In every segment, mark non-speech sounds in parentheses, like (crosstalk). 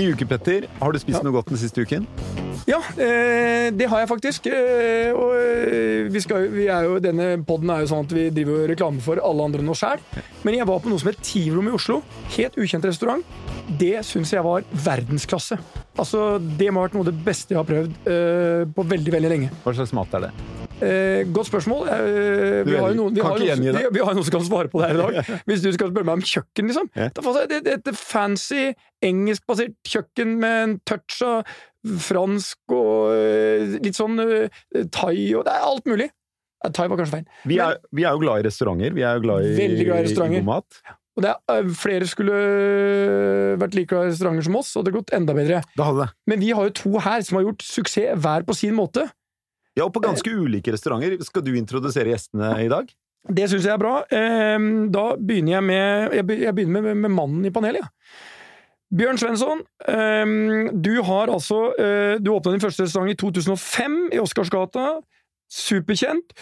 Ny uke, Petter. Har du spist noe godt den siste uken? Ja, eh, det har jeg faktisk. Eh, og eh, vi, skal, vi er jo, denne podden er jo sånn at vi driver jo reklame for alle andre enn oss sjæl. Men jeg var på noe som het Tivrom i Oslo. Helt ukjent restaurant. Det syns jeg var verdensklasse. Altså, Det må ha vært noe av det beste jeg har prøvd på veldig, veldig lenge. Hva slags mat er det? Eh, godt spørsmål. Eh, vi, har jo noen, vi, har noen, vi, vi har jo noen som kan svare på det her i dag. (laughs) Hvis du skal spørre meg om kjøkken, liksom. Ja. Det får jeg et, fancy, engelskbasert kjøkken med en touch av fransk og eh, litt sånn eh, thai og Det er alt mulig. Thai var kanskje feil. Vi er, vi er jo glad i restauranter. Vi er jo glad i, Veldig glad i restauranter. god mat. Og det er, eh, flere skulle vært like glad i restauranter som oss, og det hadde gått enda bedre. Det hadde. Men vi har jo to her som har gjort suksess hver på sin måte. Ja, og på ganske ulike restauranter. Skal du introdusere gjestene i dag? Det syns jeg er bra. Ehm, Da begynner jeg med Jeg begynner med, med mannen i panelet, ja. Bjørn Svensson, ehm, du har altså eh, Du åpna din første restaurant i 2005 i Oscarsgata. Superkjent.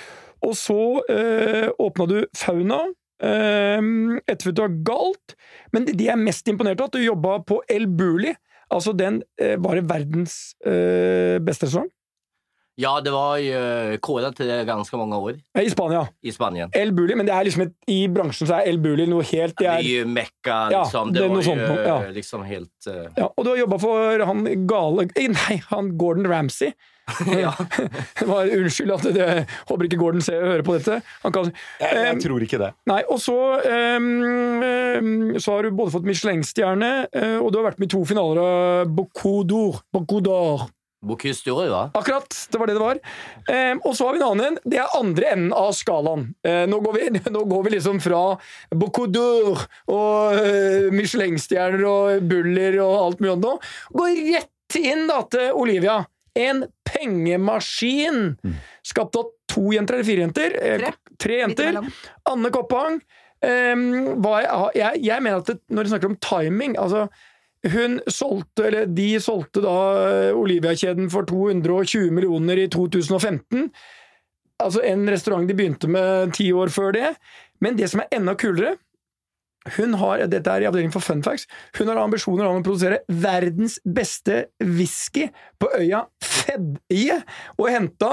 Og så uh, åpna du Fauna. Um, etterfulgt av Galt. Men det jeg er mest imponert av, at du jobba på El Burli. Altså den bare verdens eh, beste restaurant Ja, det var ju til till det ganske mange år Eh, i Spania. i Spanien. El Buli, men det er liksom et, i bransjen så er El Buli noe helt Det er, ju Mecka, Ja, liksom. det det, var jo sånt, ja. liksom helt... uh... ja, Og du har jobba for han gale eh, Nei, han Gordon Ramsay. (laughs) ja. (laughs) Det var, unnskyld at det, jeg håper ikke Gordon ser, hører på dette. Han kan, Jeg, jeg um, tror ikke det. nei, og så um, ehm, Så har du både fått Michelin-stjerne, eh, og du har vært med i to finaler av Bocuse d'Or. Bocuse d'Or. Akkurat! Det var det det var. Eh, og så har vi en annen en. Det er andre enden av skalaen. Eh, nå, går vi, (laughs) nå går vi liksom fra Bocuse og eh, Michelin-stjerner og buller og alt mulig annet. Går rett inn da til Olivia. En pengemaskin! Skapt av to jenter eller fire jenter? Eh, Tre. Tre jenter. Anne Koppang. ehm, hva jeg, jeg, jeg mener at det, når de snakker om timing altså hun solgte, eller De solgte da eh, Olivia-kjeden for 220 millioner i 2015. Altså en restaurant de begynte med ti år før det. Men det som er enda kulere hun har, Dette er i avdelingen for funfacts. Hun har ambisjoner om å produsere verdens beste whisky på øya Fedje. Og henta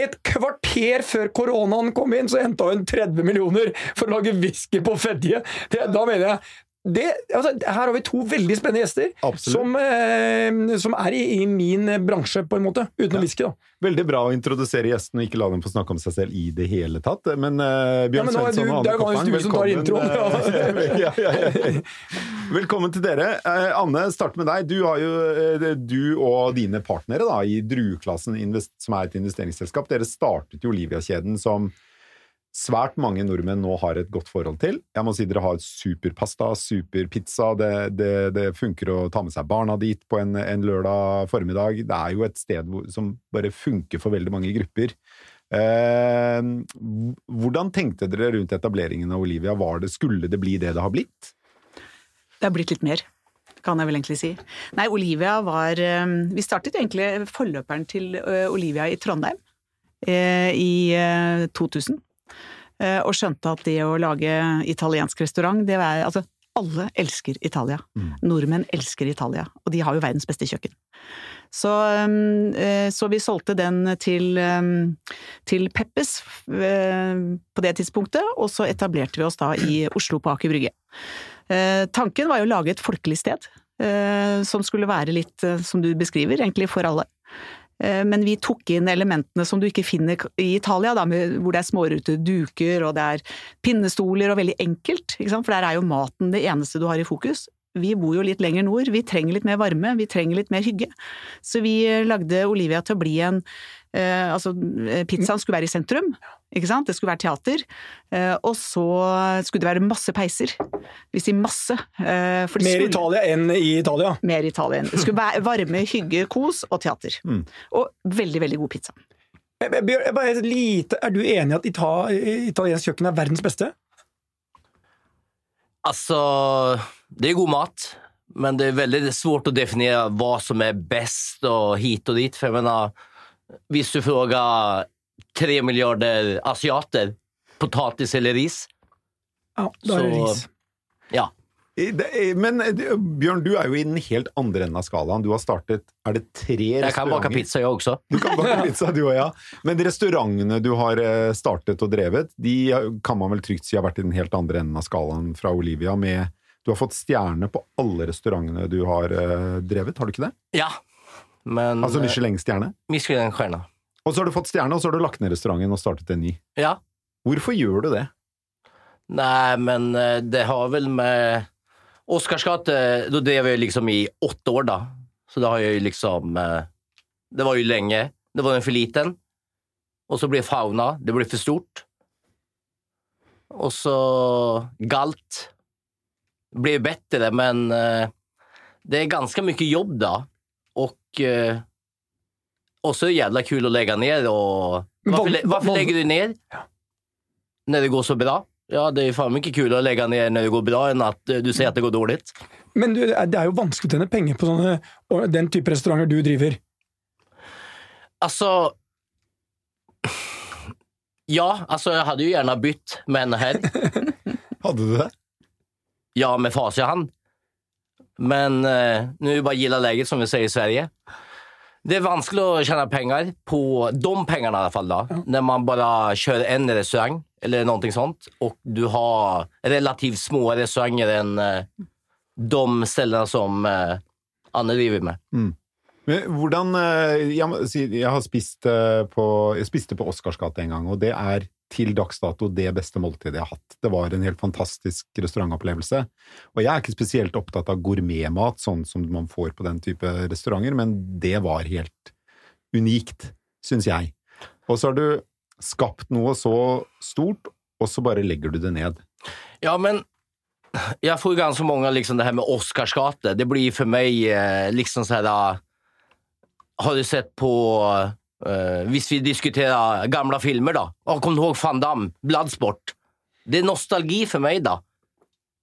et kvarter før koronaen kom inn, så henta hun 30 millioner for å lage whisky på Fedje. Da mener jeg det, altså, Her har vi to veldig spennende gjester som, eh, som er i, i min bransje, på en måte. Utenom whisky, da. Veldig bra å introdusere gjestene og ikke la dem få snakke om seg selv i det hele tatt. Men Ja, Bjørn men nå er Svensson du- og Anne Koppang, velkommen. introen. eh, (laughs) ja, ja, ja. Velkommen til dere. Eh, Anne, start med deg. Du, har jo, eh, du og dine partnere da, i Drueklassen, som er et investeringsselskap, dere startet jo Olivia-kjeden som svært mange nordmenn nå har et godt forhold til. Jeg må si dere har superpasta, superpizza, det, det, det funker å ta med seg barna dit på en, en lørdag formiddag. Det er jo et sted hvor, som bare funker for veldig mange grupper. Eh, hvordan tenkte dere rundt etableringen av Olivia? Var det, skulle det bli det det har blitt? Det har blitt litt mer, kan jeg vel egentlig si. Nei, Olivia var eh, Vi startet egentlig forløperen til eh, Olivia i Trondheim eh, i eh, 2000. eh, Og skjønte at det å lage italiensk restaurant, det var Altså, alle elsker Italia. Nordmenn elsker Italia, og de har jo verdens beste kjøkken. Så, eh, så vi solgte den til, eh, til Peppes eh, på det tidspunktet, og så etablerte vi oss da i Oslo på Aker Brygge. Tanken var jo å lage et folkelig sted, som skulle være litt, som du beskriver, egentlig for alle. Eh, Men vi tok inn elementene som du ikke finner i Italia, da, hvor det er smårute duker og det er pinnestoler og veldig enkelt, for der er jo maten det eneste du har i fokus. Vi bor jo litt lenger nord, vi trenger litt mer varme, vi trenger litt mer hygge. Så vi eh, lagde Olivia til å bli en eh, Altså, pizzaen skulle være i sentrum, ikke sant, det skulle være teater. Eh, og så skulle det være masse peiser. Vi sier masse. eh, for det Mer skulle- Italia enn i Italia. mer Italien. Det skulle være varme, hygge, kos og teater. Mm. Og veldig, veldig god pizza. Eh, Bjørn, bare et lite, er du enig i at ita italiensk kjøkken er verdens beste? Altså det er god mat, men det er veldig svårt å definere hva som er best og hit og dit. For jeg mener, hvis du frågar tre milliarder asiater, potatis eller ris, Ja, da er det ris. ja. Men eh, Bjørn, du er jo i den helt andre enden av skalaen. Du har startet Er det tre Jeg kan bake pizza, jeg også. Du kan bake (laughs) pizza, du òg, ja. Men de restaurantene du har eh, startet og drevet, de kan man vel trygt si har vært i den helt andre enden av skalaen fra Olivia. med Du har fått stjerne på alle restaurantene du har eh, drevet, har du ikke det? Ja. Men Altså eh, Michelin-stjerne. Og så har du fått stjerne, og så har du lagt ned restauranten og startet en ny. Ja. Hvorfor gjør du det? Nei, men eh, det har vel med... Oscarsgate, Da drev jeg liksom i åtte år da. Så da har jeg liksom... eh, Det var jo lenge. Det var jo for liten. Og så blir Fauna, det blir for stort. Og så Galt. Blev bättre, men eh, det er ganske mye jobb da. Og eh, och så är det jävla kul att lägga ner. Och, varför, varför lägger du ner? När det går så bra? Ja, det er fan ikke kul å legge ned når det går bra enn att eh, du ser at det går dårlig. Men du, det er jo vanskelig å tjene penger på sånne, den type restauranter du driver. Altså Ja, altså, jeg hadde jo gjerne bytt med henne her. (laughs) Hadde du det? Ja, med fas han. Men uh, nå er det bare gilla läget som vi sier i Sverige. Det er vanskelig å tjene penger på de pengarna i hvert fall da. Ja. Når man bare kjører en restaurant eller noe sånt og du har relativt små restauranger enn eh, de ställena som eh, Anne driver med. Men hvordan eh, Jeg, jeg har spist på Jeg spiste på Oscars gate en gang, og det er til dags dato det beste måltidet jeg har hatt. Det var en helt fantastisk restaurantopplevelse. Og jeg er ikke spesielt opptatt av gourmetmat, sånn som man får på den type restauranter, men det var helt unikt, syns jeg. Og så har du skapt noe så stort, og så bare legger du det ned. Ja, men jag får ju ganska många liksom det här med Oscarsgate. Det blir för mig eh, liksom så här... har du sett på... Eh, hvis vi diskuterer gamle filmer da. Oh, kom du ihåg Van Damme? Bloodsport. Det er nostalgi for meg, da.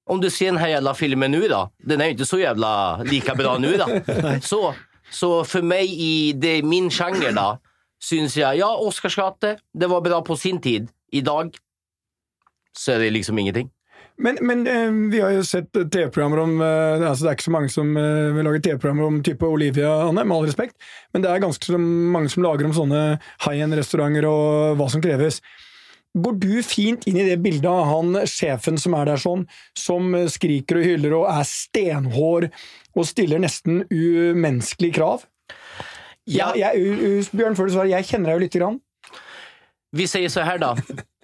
Om du ser den här jävla filmen nå da, Den er jo ikke så jævla like bra nå da. (laughs) så, så for meg i det, min sjanger, da, syns jeg ja, Oscarsgate, det var bra på sin tid. I dag så er det liksom ingenting. Men, men eh, vi har jo sett TV-programmer om eh, altså Det er ikke så mange som eh, vil lage TV-programmer om type Olivia, Anne, med all respekt, men det er ganske så mange som lager om sånne high end-restauranter og hva som kreves. Går du fint inn i det bildet av han sjefen som er der sånn, som skriker og hyller og er stenhår og stiller nesten umenneskelige krav? Ja. ja jeg, Bjørn, før du svarer, jeg kjenner deg jo lite grann. Vi sier så her, då.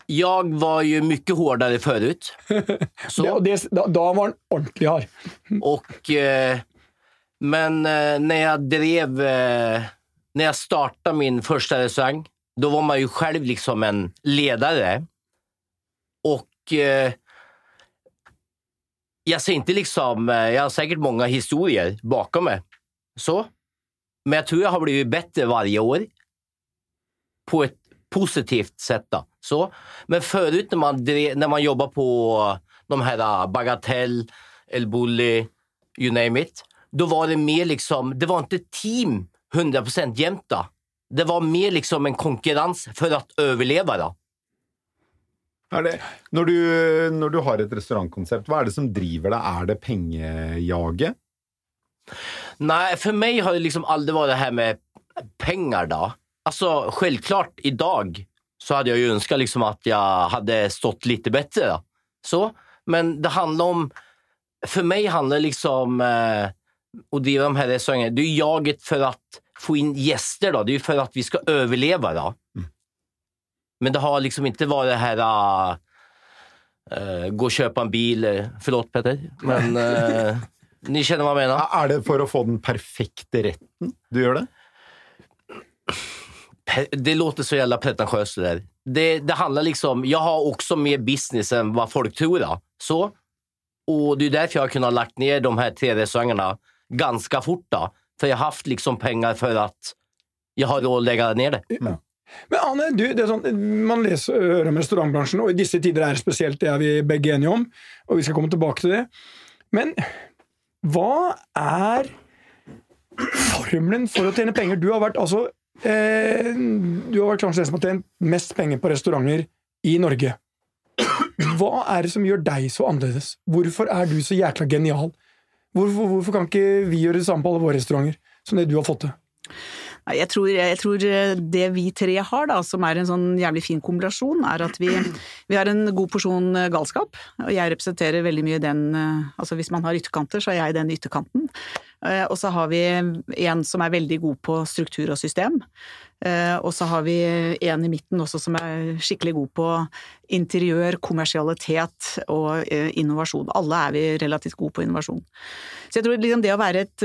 Jag var ju mycket hårdare förut. (laughs) Så, og det, da, da var han ordentlig hard. (laughs) och, eh, men eh, när jag drev, eh, när jag startade min första restaurang, då var man ju själv liksom en ledare. Och eh, jag ser inte liksom, jag har säkert många historier bakom mig. Så. Men jag tror jag har blivit bättre varje år. På ett positivt sett, da. Så. Men förut när man, när man jobbar på de här uh, Bagatell, El Bulli, you name it. Då var det mer liksom, det var ikke team 100% jämt da. Det var mer liksom en konkurranse for å overleve, da. Det, når, du, når du har et restaurantkonsept, hva er det som driver deg? Er det pengejaget? Nei, for meg har det liksom aldri vært det her med penger, då. Alltså självklart idag så hade jag ju önskat liksom att jag hade stått lite bättre. Då. Så, men det handlar om, för mig handlar det liksom eh, att driva de här restaurangerna, det är jaget för att få in gäster då. Det är ju för att vi ska överleva då. Men det har liksom inte varit det här uh, gå och köpa en bil. eh, Förlåt Petter, men uh, (laughs) ni känner vad jag menar. Er det for å få den perfekte retten du gjør det? Det låter så jävla pretentiöst det där. Det, det handlar liksom, jag har också mer business än vad folk tror. Då. Så. Och det är därför jag har kunnat lagt ner de här tre restaurangerna ganska fort. Då. För jag har haft liksom pengar för att jeg har råd å legge ned det. Men Anne, du, det er sånn, man leser hører om restaurantbransjen, og i disse tider er det spesielt, det er vi begge enige om, og vi skal komme tilbake til det. Men hva er formelen for å tjene penger? Du har vært altså eh, Du har vært kanskje den som har tjent mest penger på restauranter i Norge. Hva er det som gjør deg så annerledes? Hvorfor er du så jækla genial? Hvorfor, hvorfor kan ikke vi gjøre det samme på alle våre restauranter, som det du har fått til? Jeg tror, jeg tror det vi tre har, da, som er en sånn jævlig fin kombinasjon, er at vi, vi har en god porsjon eh, galskap. Og jeg representerer veldig mye den eh, Altså hvis man har ytterkanter, så er jeg den ytterkanten. Eh, Og så har vi en som er veldig god på struktur og system. Eh, Og så har vi en i midten også som er skikkelig god på interiør, kommersialitet og eh, innovasjon. Alle er vi relativt gode på innovasjon. Så jeg tror liksom det å være et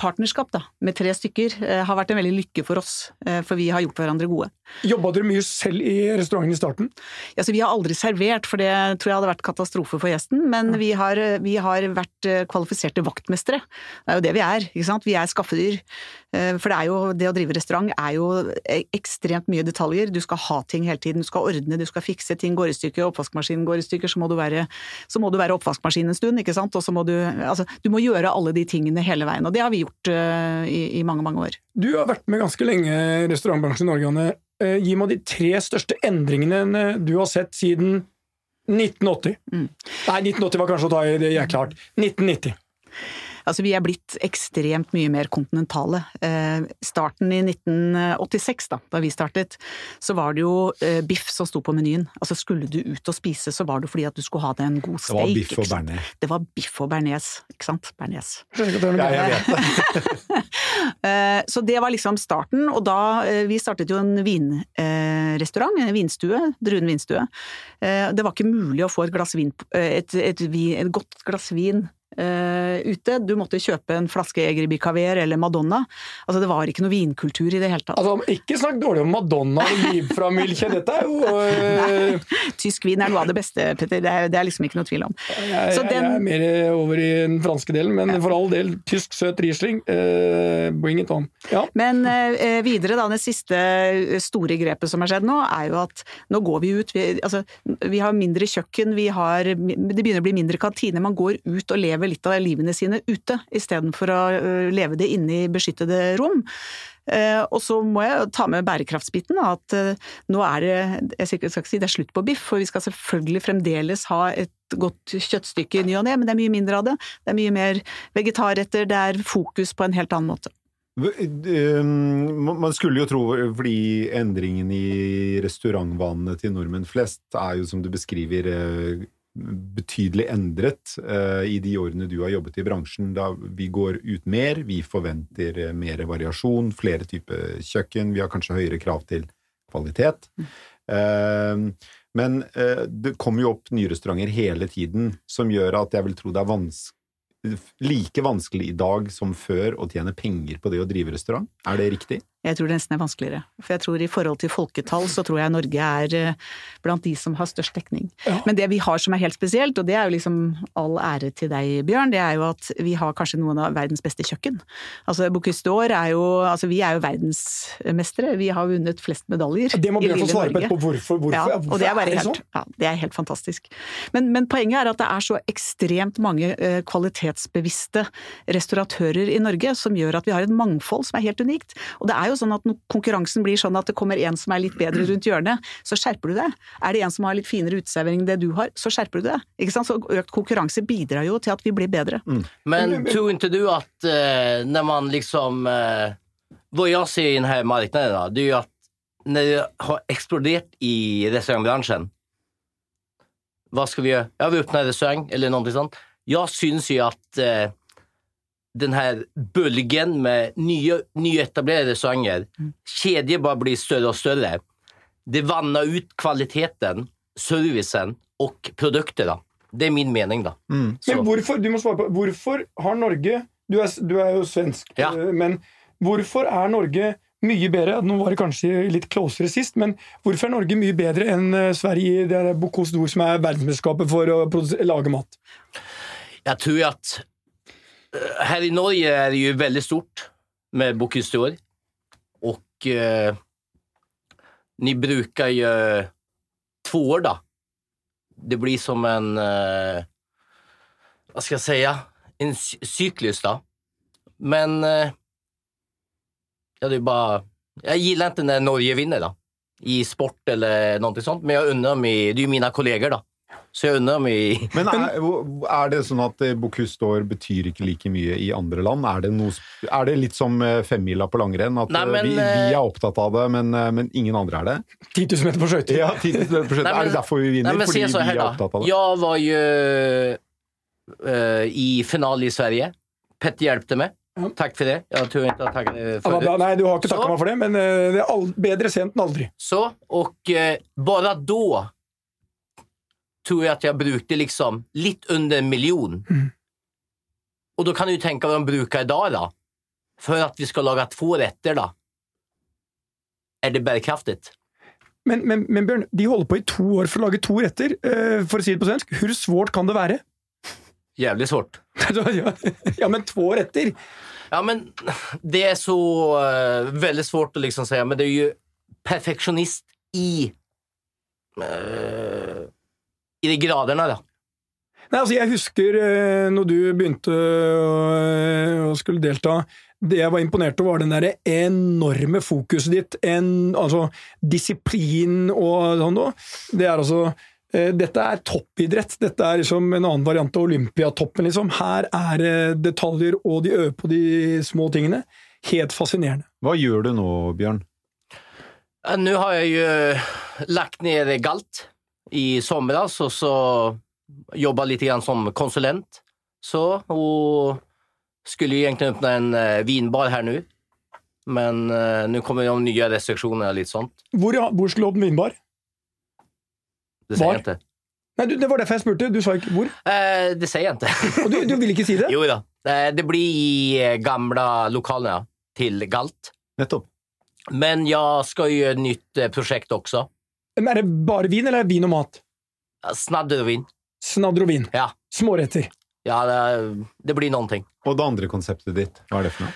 partnerskap da, med tre stykker har vært en veldig lykke for oss, for vi har gjort hverandre gode. Jobba dere mye selv i restauranten i starten? Ja, så vi har aldri servert, for det tror jeg hadde vært katastrofe for gjesten, men vi har, vi har vært kvalifiserte vaktmestere. Det er jo det vi er, ikke sant. Vi er skaffedyr. Eh, For det er jo, det å drive restaurant er jo e- ekstremt mye detaljer. Du skal ha ting hele tiden, du skal ordne, du skal fikse, ting går i stykker, oppvaskmaskinen går i stykker, så må du være, så må du være oppvaskmaskin en stund, ikke sant. Og så må du, altså, du må gjøre alle de tingene hele veien, og det har vi gjort uh, i, i mange, mange år. Du har vært med ganske lenge i restaurantbransjen i Norge, Anne. Uh, Gi meg de tre største endringene du har sett siden 1980. Mm. Nei, 1980 var kanskje å ta i det er klart. 1990. Altså, vi er blitt ekstremt mye mer kontinentale. Eh, starten i 1986, da, da vi startet, så var det jo eh, biff som sto på menyen. Altså, skulle du ut og spise, så var det fordi at du skulle ha deg en god Det var biff og bearnés. Det var biff og bearnés, ikke sant? Bearnés. Det Ja, jeg vet (laughs) det. Eh, Så det var liksom starten, og da Vi startet jo en vinrestaurant, en vinstue, Druen vinstue. Eh, Det var ikke mulig å få et glass vin, et, et, et, et godt glass vin ute. Du måtte kjøpe en flaske Eger Bicaver eller Madonna. Altså, det var ikke noe vinkultur i det hele tatt. Altså, ikke snakk dårlig om Madonna og Liv fra Milche. Dette er jo (laughs) øh, Tysk vin er noe av det beste, Petter. Det er, det er liksom ikke noe tvil om. jeg, Så jeg, den- jeg er mer over i den franske delen, men for all del, tysk søt Riesling, uh, bring it on. Ja. Men uh, videre, da, det siste store grepet som har skjedd nå, er jo at nå går vi ut. Vi, altså, vi har mindre kjøkken, vi har, det begynner å bli mindre kantine. Man går ut og lever litt av livene sine ute, istedenfor å eh, leve det inne i beskyttede rom. Eh, og så må jeg ta med bærekraftsbiten, at eh, nå er det jeg skal ikke si det er slutt på biff, for vi skal selvfølgelig fremdeles ha et godt kjøttstykke i ny og ne, men det er mye mindre av det. Det er mye mer vegetarretter, det er fokus på en helt annen måte. Um, Man skulle jo tro, fordi endringen i restaurantvanene til nordmenn flest er jo, som du beskriver, betydelig endret uh, i de årene du har jobbet i bransjen. Da vi går ut mer, vi forventer eh, mer variasjon, flere typer kjøkken, vi har kanskje høyere krav til kvalitet. Uh, Men uh, det kommer jo opp nye restauranter hele tiden, som gjør at jeg vil tro det er vans like vanskelig i dag som før å tjene penger på det å drive restaurant? Er det riktig? Jeg tror det nesten er vanskeligere. For jeg tror i forhold til folketall, så tror jeg Norge er eh, blant de som har størst dekning. Ja. Men det vi har som er helt spesielt, og det er jo liksom all ære til deg, Bjørn, det er jo at vi har kanskje noen av verdens beste kjøkken. Altså Bocuse d'Or er jo Altså vi er jo verdensmestere. Vi har vunnet flest medaljer Det må i lille svare på Norge. etterpå. Hvorfor, hvorfor, Ja, hvorfor og det er bare det helt, sånn? ja, det er helt fantastisk. Men, men poenget er at det er så ekstremt mange eh, kvalitetsbevisste restauratører i Norge som gjør at vi har et mangfold som er helt unikt. Og det er jo sånn at når konkurransen blir sånn at det kommer en som er litt bedre rundt hjørnet, så skjerper du deg. Er det en som har litt finere uteservering enn det du har, så skjerper du deg. Ikke sant? Så økt konkurranse bidrar jo til at vi blir bedre. Men tror ikke du at uh, når man liksom... uh, Hva jeg ser i denne markedet, marknaden det er jo at når det har eksplodert i restaurantbransjen Hva skal vi gjøre? Ja, vi åpner restaurant, eller noe sånt. Jeg syns jo at eh, den her bølgen med nye, nyetablerte restauranger, kedjor bare blir større og større. Det vanner ut kvaliteten, servicen og produktene Det er min mening da. Mm. Men hvorfor, du må svare på, hvorfor har Norge Du er, du er jo svensk, Ja. eh, men hvorfor er Norge mye bedre Nå var det kanskje litt closere sist, men hvorfor er Norge mye bedre enn eh, Sverige i det er Bocuse d'Or, som er verdensmesterskapet for å lage mat? Jeg tror ju eh, i Norge er det ju väldigt stort med bokhistorie, og Och eh, ju två år da. Det blir som en, eh, vad ska jag säga, en syklus, då. Men eh, ja, det är bara, jag gillar inte när Norge vinner då. I sport eller någonting sånt, men jag undrar om det är ju mina kollegor då. Så jeg unner meg Men er, er det sånn at eh, Bocuse d'Or betyr ikke like mye i andre land? Er det, noe, er det litt som eh, femmila på langrenn? At Nei, eh, men, vi, vi er opptatt av det, men, men ingen andre er det? 10 000 meter på skøyter. Ja, 10 000 prosent. Nei, men- Er det derfor vi vinner? Nei, men Fordi vi er opptatt av det? Jeg var jo uh, i finale i Sverige. Petter hjalp meg. Ja. Takk for det. Jeg tror inte jag tackade Ja, Nei, du har ikke takka meg for det, men det er bedre sent enn aldri. Så, og uh, bare då tror jeg at jeg brukte liksom litt under en million. Mm. Og da kan du tenke hva de de i dag, da. For at vi skal lage to retter, da. Er det bærekraftig? Men, men, men Bjørn, de holder på i to år for å lage to retter. eh, for å si det på svensk, hvor svårt kan det være? Jævlig svårt. (laughs) ja, men to retter! Ja, men det er så uh, veldig svårt å liksom si, men det er jo perfeksjonist i eh, i de graderna da. Nei, altså, jeg husker eh, når du begynte å, å skulle delta Det jeg var imponert over, var den der enorme fokuset ditt. En, altså disiplin og sånn noe. Det er altså eh, Dette er toppidrett. Dette er liksom en annen variant av Olympiatoppen, liksom. Her er det detaljer, og de øver på de små tingene. Helt fascinerende. Hva gjør du nå, Bjørn? Nå har jeg jo lagt ned Galt i somras og så jobba lite grann som konsulent. Så, hun skulle egentlig åpne en eh, vinbar her nå, Men uh, nå kommer det nye restriksjoner og litt sånt. Hvor, hvor skulle du åpne vinbar? Det sier jeg ikke. Nei, du, Det var derfor jeg spurte. Du sa ikke hvor. Eh, det sier jeg ikke. Og du, du vil ikke si det? (laughs) jo da. Eh, det blir i gamle lokalene til Galt. Nettopp. Men jeg skal gjøre et nytt prosjekt projekt också. Men Er det bare vin, eller er det vin og mat? Snadder og vin. Snadder og vin. Ja. Småretter. Ja, det, det blir ting. Og det andre konseptet ditt, hva er det for noe?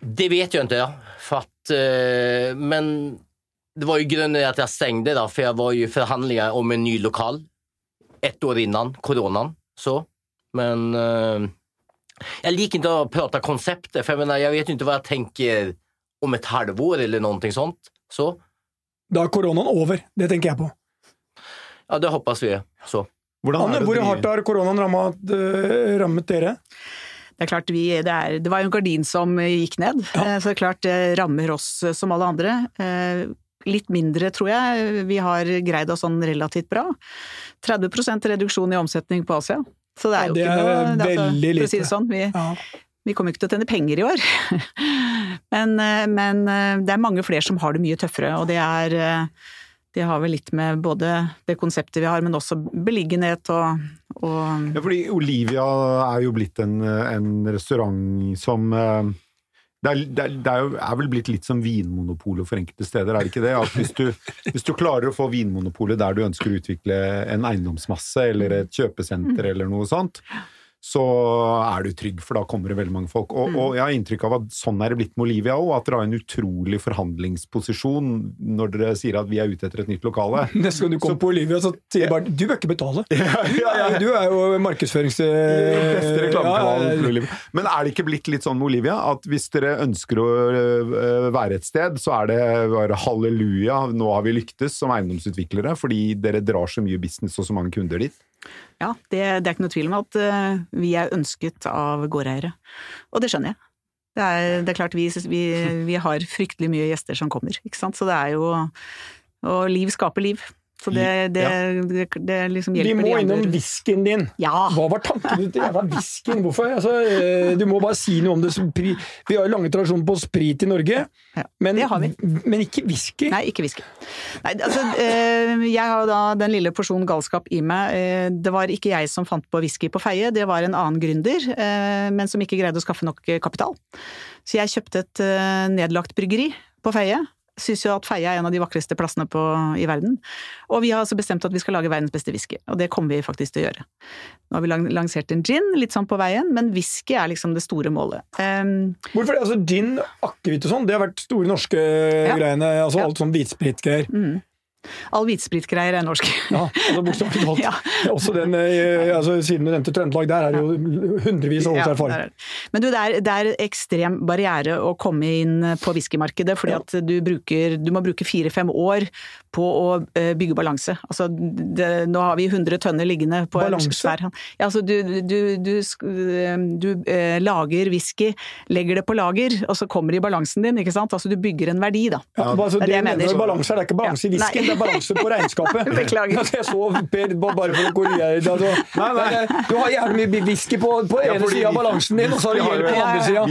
Det vet jeg ikke, Ja. För att, eh, men det var jo grunnen til at jeg stengte, da, for jeg var jo i förhandlingar om en ny lokal ett år innan koronaen. Så. Men uh, jeg liker ikke å prate konseptet, for jeg, mener, jeg vet jo ikke hva jeg tenker om et halvår eller noe sånt. Så. Da er koronaen over. Det tenker jeg på. Ja, det hoppas vi. Så. Hvordan Anne, det hvor hardt har koronaen rammet, eh, rammet dere? Det er klart, vi, det, er, det var jo en gardin som gikk ned, ja. så det er klart det rammer oss eh, som alle andre. Eh, Litt mindre, tror jeg. Vi har greid oss sånn relativt bra. 30% reduksjon i omsetning på Asia. Så det er Ja, jo det ikke er noe det er veldig lite. si lite. det sånn, vi, Ja. Vi kommer ikke til å tjene penger i år. (laughs) Men, eh, men eh, det er mange flere som har det mye tøffere, og det er eh, det har vel litt med både det konseptet vi har, men også beliggenhet og, og Ja, fordi Olivia er jo blitt en, en restaurant som det er, det, er, det er, er vel blitt litt som Vinmonopolet for enkelte steder, er det ikke det? At hvis du, hvis du klarer å få Vinmonopolet der du ønsker å utvikle en eiendomsmasse eller et kjøpesenter eller noe sånt, så er du trygg, for da kommer det veldig mange folk. Og, og jeg har inntrykk av at sånn er det blitt med Olivia òg, at dere har en utrolig forhandlingsposisjon når dere sier at vi er ute etter et nytt lokale. (laughs) Neste gang du kommer på Olivia, så sier jeg bare du bør ikke betale. (laughs) Du er, du er jo markedsførings... (laughs) beste reklamekanalen for Olivia. Men er det ikke blitt litt sånn med Olivia at hvis dere ønsker å øh, være et sted, så er det bare halleluja, nå har vi lyktes som eiendomsutviklere, fordi dere drar så mye business og så mange kunder dit? Ja, det, det er ikke noe tvil om at eh, vi er ønsket av gårdeiere. Og det skjønner jeg. Det er, det er klart vi, vi, vi har fryktelig mye gjester som kommer, ikke sant. Så det er jo Og liv skaper liv. Så det, det, det, det liksom Vi må innom andre. whiskyen din. Ja! Hva var tanken din til jævla whiskyen? Hvorfor? Altså, eh, du må bare si noe om det. Vi har jo lange tradisjoner på sprit i Norge, Ja, men, ikke whisky. Nei, ikke whisky. Nei, altså, eh, jeg har jo da den lille porsjonen galskap i meg. Eh, det var ikke jeg som fant på whisky på Feie, det var en annen gründer, men som ikke greide å skaffe nok kapital. Så jeg kjøpte et nedlagt bryggeri på Feie. Syns jo at Feie er en av de vakreste plassene på, i verden. Og vi har altså bestemt at vi skal lage verdens beste whisky, og det kommer vi faktisk til å gjøre. Nå har vi lansert en gin, litt sånn på veien, men whisky er liksom det store målet. Um, Hvorfor det? Altså, Gin, akevitt og sånn, det har vært store norske Ja. greiene. Altså Ja. alt sånn hvitspritgreier. mm. All hvitspritgreier er norsk. Ja, altså bokstavelig talt. (laughs) Ja. Også den, eh, altså, siden du nevnte Trøndelag, der er det jo hundrevis av års Ja, erfaring. er. Men du, det er, det er ekstrem barriere å komme inn på whiskymarkedet, fordi at du, bruker, du må bruke fire-fem år på å eh, bygge balanse. Altså, det, nå har vi 100 tønner liggende på Balanse? en svær ja, altså, Du, du, eh, du eh, lager whisky, legger det på lager, og så kommer det i balansen din, ikke sant? Altså du bygger en verdi, da. Ja, altså, det er det det jeg mener mener. balanse det er ikke balanse i Ja, whiskyen. Det er balanse på regnskapet. (laughs) Beklager. Altså, jeg så Per, bare for å korrigere deg. Altså, Nei, nei. Du har jævlig mye whisky på, på Ja, ene sida av balansen din, og så har du gjeld på den andre sida.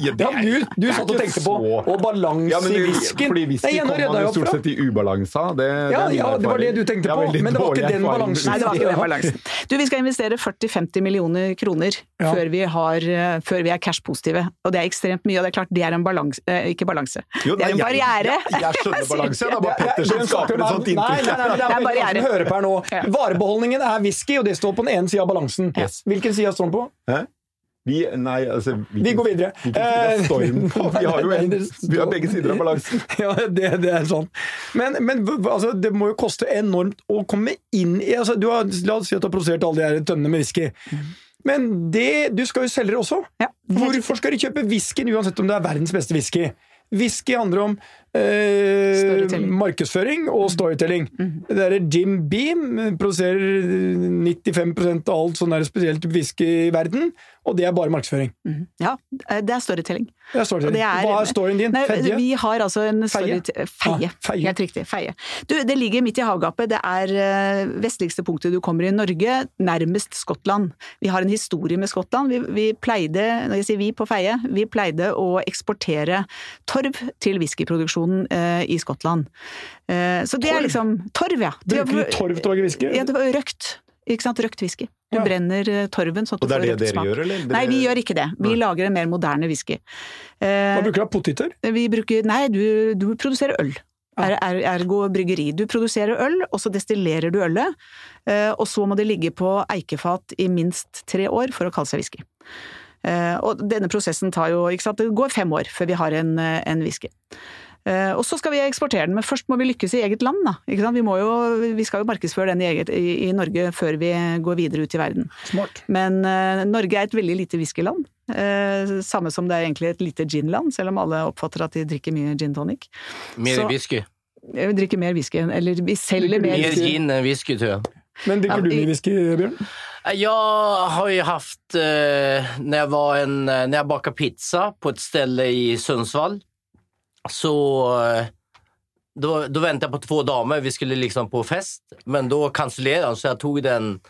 Ja, du, du satt og tenkte på og balanse Ja, men i det- whiskyen. Fordi whisky er kommer man jo stort sett i ubalanse. Det, det Ja, ja, det var det du tenkte på, men det var ikke den balansen. Nei, det var ikke den balansen. Du, vi skal investere 40-50 millioner kroner Ja. før, vi har, eh, før vi er cash-positive. Og det er ekstremt mye, og det er klart det er en balanse eh, Ikke balanse. Jo, det er en jeg- barriere. Jeg, jeg skjønner balanse, det er bare Det er- er skaper et sånt Nei, nei, nei, inntrykk. det er bare mange hører på her nå. Varebeholdningen er whisky, og det står på den ene sida av balansen. Yes. Hvilken side står den på? Hæ? Vi, nei, altså Vi går videre. Er stormen på? Vi har jo (laughs) en, vi har begge sider av balansen. (laughs) Ja, det, det er sånn. Men, men altså, det må jo koste enormt å komme inn i altså, du har, La oss si at du har produsert alle de her tønnene med whisky. Men det, du skal jo selge det også. Ja, Hvorfor skal du kjøpe whiskyen uansett om det er verdens beste whisky? Whisky handler om eh, markedsføring og storytelling. Det er Jim Beam produserer 95% av alt sånn der spesielt whisky i verden, og det er bare markedsføring. Ja, eh, det er storytelling. Det er storytelling. det er- Hva er storyen din? Nei, Fedje? vi har altså en Feie? story... Feie. Feie. Helt riktig. Feie. Du, det ligger midt i havgapet. Det er eh, vestligste punktet du kommer i Norge, nærmest Skottland. Vi har en historie med Skottland. Vi, vi pleide, når jeg sier vi på Feie, vi pleide å eksportere torv til whiskyproduksjonen eh, i Skottland. Eh, så det Torv? er liksom Torv, ja. Det- Bruker du torv til å lage whisky? Ja, det var røkt. Ikke sant? Røkt whisky. Du Ja. brenner eh, torven sånn at Og du det er får det røkt dere smak. gjør, eller? Nei, vi gjør ikke det. Vi Nei. lager en mer moderne whisky. Eh, Hva bruker du av poteter? vi bruker Nei, du, du produserer øl. Er, er, ergo bryggeri. Du produserer øl, og så destillerer du ølet. eh, Og så må det ligge på eikefat i minst tre år for å kalle seg whisky. Eh, Og denne prosessen tar jo ikke sant, Det går fem år før vi har en, en whisky. Eh, Og så skal vi eksportere den, men først må vi lykkes i eget land. Da. Ikke sant? Vi, må jo, vi skal jo markedsføre den i, eget, i, i Norge før vi går videre ut i verden. Smart. Men uh, Norge er et veldig lite whiskyland. Uh, samme som det er egentlig et lite ginland, selv om alle oppfatter at de drikker mye gin tonic. Mer Så- whisky. Vi drikker mer whisky, eller vi selger mer Mer gin enn whisky tror jeg. Men drikker du mye whisky, Bjørn? Jag har ju haft, eh, när, jag var en, när jag bakade pizza på ett ställe i Sundsvall, så då, då väntade jag på två damer, vi skulle liksom på fest, men då cancellerade han så jag tog den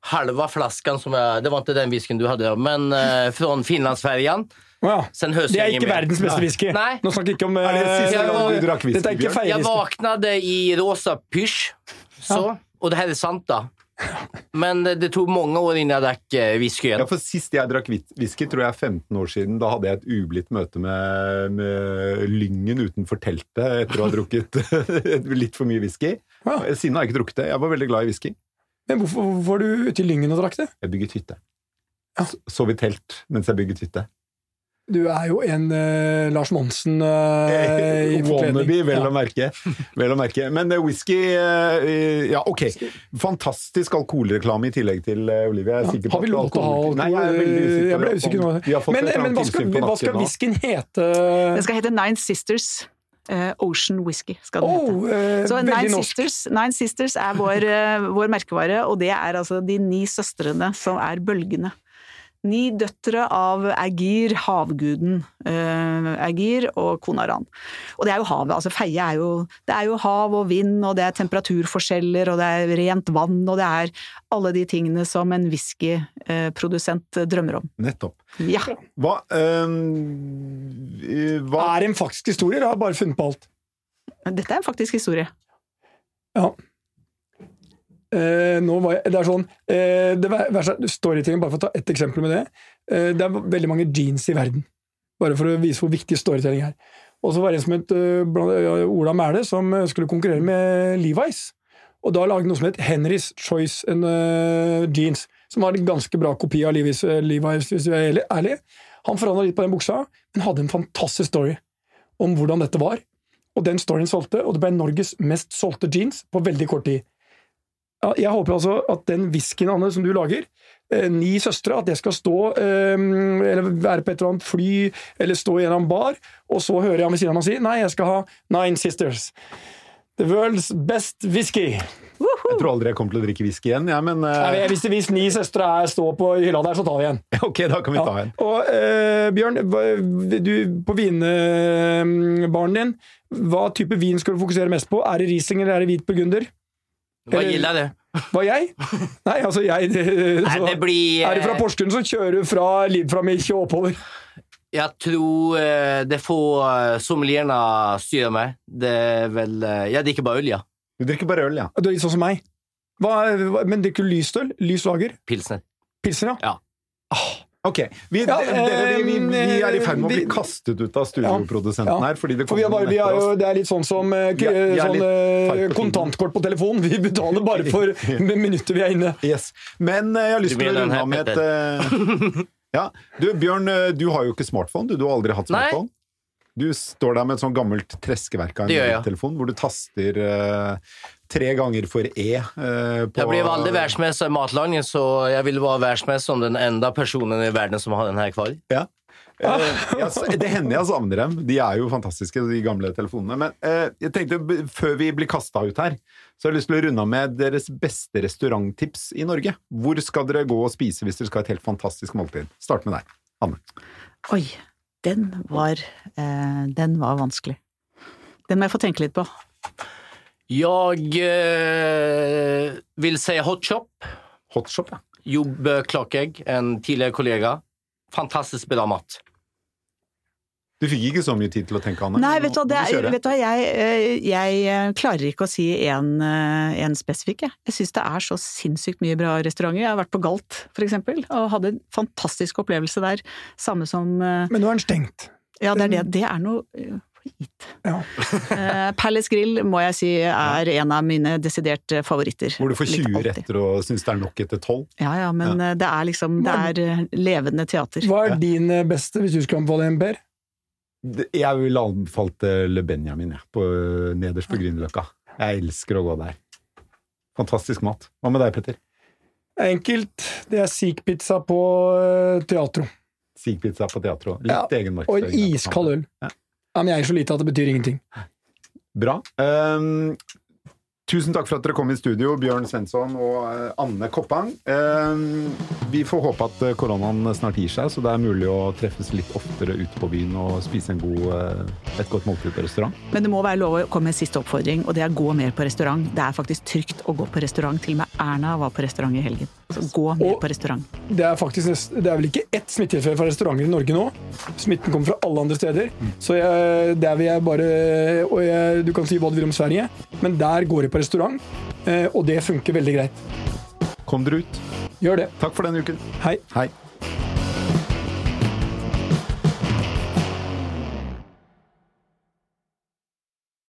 halva flaskan som jag, det var ikke den whiskyen du hadde, men eh, fra Finlandsfärjan. Å ja. Det er ikke verdens beste whisky. Nei. Nå snakker vi ikke om Er det siste eh, gang du drakk whisky, Jeg vaknade i rosa pysj, så, og det her er sant då. Men det, det tog mange år innen jeg drakk eh, whisky igjen. Ja, for Sist jeg drakk whisky, tror jeg er 15 år siden, da hadde jeg et ublidt møte med, med Lyngen utenfor teltet etter å ha drukket (laughs) litt for mye whisky. Ja. Siden har jeg ikke drukket det. Jeg var veldig glad i whisky. Men hvorfor, var du ute i Lyngen og drakk det? Jeg bygget hytte. Ja. Sov i telt mens jeg bygget hytte. Du er jo en uh, Lars Monsen uh, i (laughs) Wannabe, vel Ja. å merke. Vel å merke. Men uh, whisky uh, Ja, ok. Fantastisk alkoholreklame i tillegg til Olivia. Jeg er Ja. Har vi lov til å ha alkohol- Nei, jeg er usikker. Jeg ble usikker nå. Men, men hva skal, hva skal whiskyen hete? Den skal hete Nine Sisters. Ocean Whisky skal den Oh, hete. Så Nine. Sisters, Nine Sisters er vår, vår merkevare, og det er altså de ni søstrene som er bølgene. Ni døtre av Agir, havguden uh, Agir, og kona Ran. Og det er jo havet. altså Feie er jo Det er jo hav og vind, og det er temperaturforskjeller, og det er rent vann, og det er alle de tingene som en whiskyprodusent drømmer om. Nettopp. Ja. Hva, eh, hva Er en faktisk historie, eller har jeg bare funnet på alt? Dette er en faktisk historie. Ja. Eh, jeg, det er sånn eh, det ver- verste er Storytelling, bare for å ta ett eksempel med det. Eh, det er veldig mange jeans i verden. Bare for å vise hvor viktig storytelling er. Og så var det en som het uh, Ola Mæle, som eh, skulle konkurrere med Levi's. Og da lagde han noe som het Henrys Choice and, uh, Jeans, som var en ganske bra kopi av Levi's, Levi's hvis vi er ærlig. Han forandra litt på den buksa, men hadde en fantastisk story om hvordan dette var. og den storyen solgte, og det ble Norges mest solgte jeans på veldig kort tid. Ja, jeg håper altså at den whiskyen, Anne, som du lager, eh, Ni søstre, at det skal stå eh, Eller være på et eller annet fly, eller stå i en eller annen bar, og så hører jeg ved siden av meg si Nei, jeg skal ha Nine Sisters. The world's best whisky. Jeg tror aldri jeg kommer til å drikke whisky igjen, Ja, men uh... Nei, hvis, hvis ni søstre er, står på hylla der, så tar vi en. (laughs) Ok, da kan vi ta en. Og uh, Bjørn, du, på vinbaren din, hva type vin skal du fokusere mest på? Er det Riesling eller er det hvit burgunder? Vad Eller- det? Hva jeg? Nei, altså jeg det, Nei, det blir... Er du fra eh, Porsgrunn, så kjører du fra Liv fra Milch og oppover. Jeg tror eh, det får eh, sommelierna meg mig. Det er vel Jeg drikker bare øl, ja. Du drikker bare øl, ja. Du er litt sånn som meg. Hva, hva, men drikker du lyst øl? Lys lager? Pilsner. Pilsner, ja? Ok, vi, Ja, dere, vi, vi, vi er i ferd med å bli kastet ut av studioprodusenten Ja, ja. her. Fordi det For vi er, bare, kommer vi noen er jo, det er litt sånn som eh, Ja, sånn, litt eh, kontantkort på telefon. Vi betaler bare (laughs) for minutter vi er inne. Yes. Men eh, jeg har lyst til å runde av med et (laughs) Ja, du Bjørn, du har jo ikke smartphone. Du, du har aldri hatt Nei. smartphone. Du står der med et sånn gammelt treskeverk av en telefon, hvor du taster eh, tre ganger for E. jeg på, veldig världsmästare i matlagning så jeg vil være verdensmester som den enda personen i verden som har den her kvar. Ja. Eh, ja, det hender jeg savner dem. De er jo fantastiske, de gamle telefonene. Men eh, jeg tenkte, før vi blir kasta ut her, så har jeg lyst til å runde av med deres beste restauranttips i Norge. Hvor skal dere gå og spise hvis dere skal ha et helt fantastisk måltid? Start med deg, Anne. Oi, den var, eh, den var vanskelig. Den må jeg få tenke litt på. Jag eh, vill säga Hot Shop. Hotshop, ja. Jobb Klakegg, en tidligere kollega. Fantastisk bra mat. Du fikk ikke så mye tid til å tenke, Anne. Nei, vet du hva, det vet du jeg, eh, jeg eh, klarer ikke å si en, eh, spesifikk, jeg. Jeg syns det er så sinnssykt mye bra restauranter. Jeg har vært på Galt, for eksempel, og hadde en fantastisk opplevelse der. Samme som Men nå er den stengt. Ja, det er det. Det er noe drit. Ja. (laughs) Eh, Palace Grill må jeg si er en av mine desidert eh, favoritter. Hvor du får 20 retter og syns det er nok etter 12. Ja ja, men ja. det er liksom Det er eh, levende teater. Hva er din eh, beste, hvis du skulle anbefale en, Per? Jeg ville anbefalt eh, Le Benjamin, jeg, på, eh, nederst på Grünerløkka. Jeg elsker å gå der. Fantastisk mat. Hva med deg, Petter? Enkelt. Det er Sikh-pizza på teatro. Sigpizza på teatro. Litt Ja, Og en iskald øl. Ja. Ja, men jeg er så lite at det betyr ingenting. Bra. Ehm, tusen takk for at dere kom i studio, Bjørn Svensson og eh, Anne Koppang. Ehm, vi får håpe at eh, koronaen snart gir seg, så det er mulig å treffes litt oftere ute på byen og spise en god, eh, et godt måltid på restaurant. Men det må være lov å komme med en siste oppfordring, og det er gå mer på restaurant. Det er faktisk trygt å gå på restaurant. Til og med Erna var på restaurant i helgen. Så gå mer Og- på restaurant. Det er faktisk det er vel ikke ett smittetilfelle fra restauranter i Norge nå. Smitten kommer fra alle andre steder. Så jeg, der vil jeg bare Og jeg, du kan si hva du vil om Sverige, men der går det på restaurant, eh, og det funker veldig greit. Kom dere ut. Gjør det. Takk for denne uken. Hei. Hei.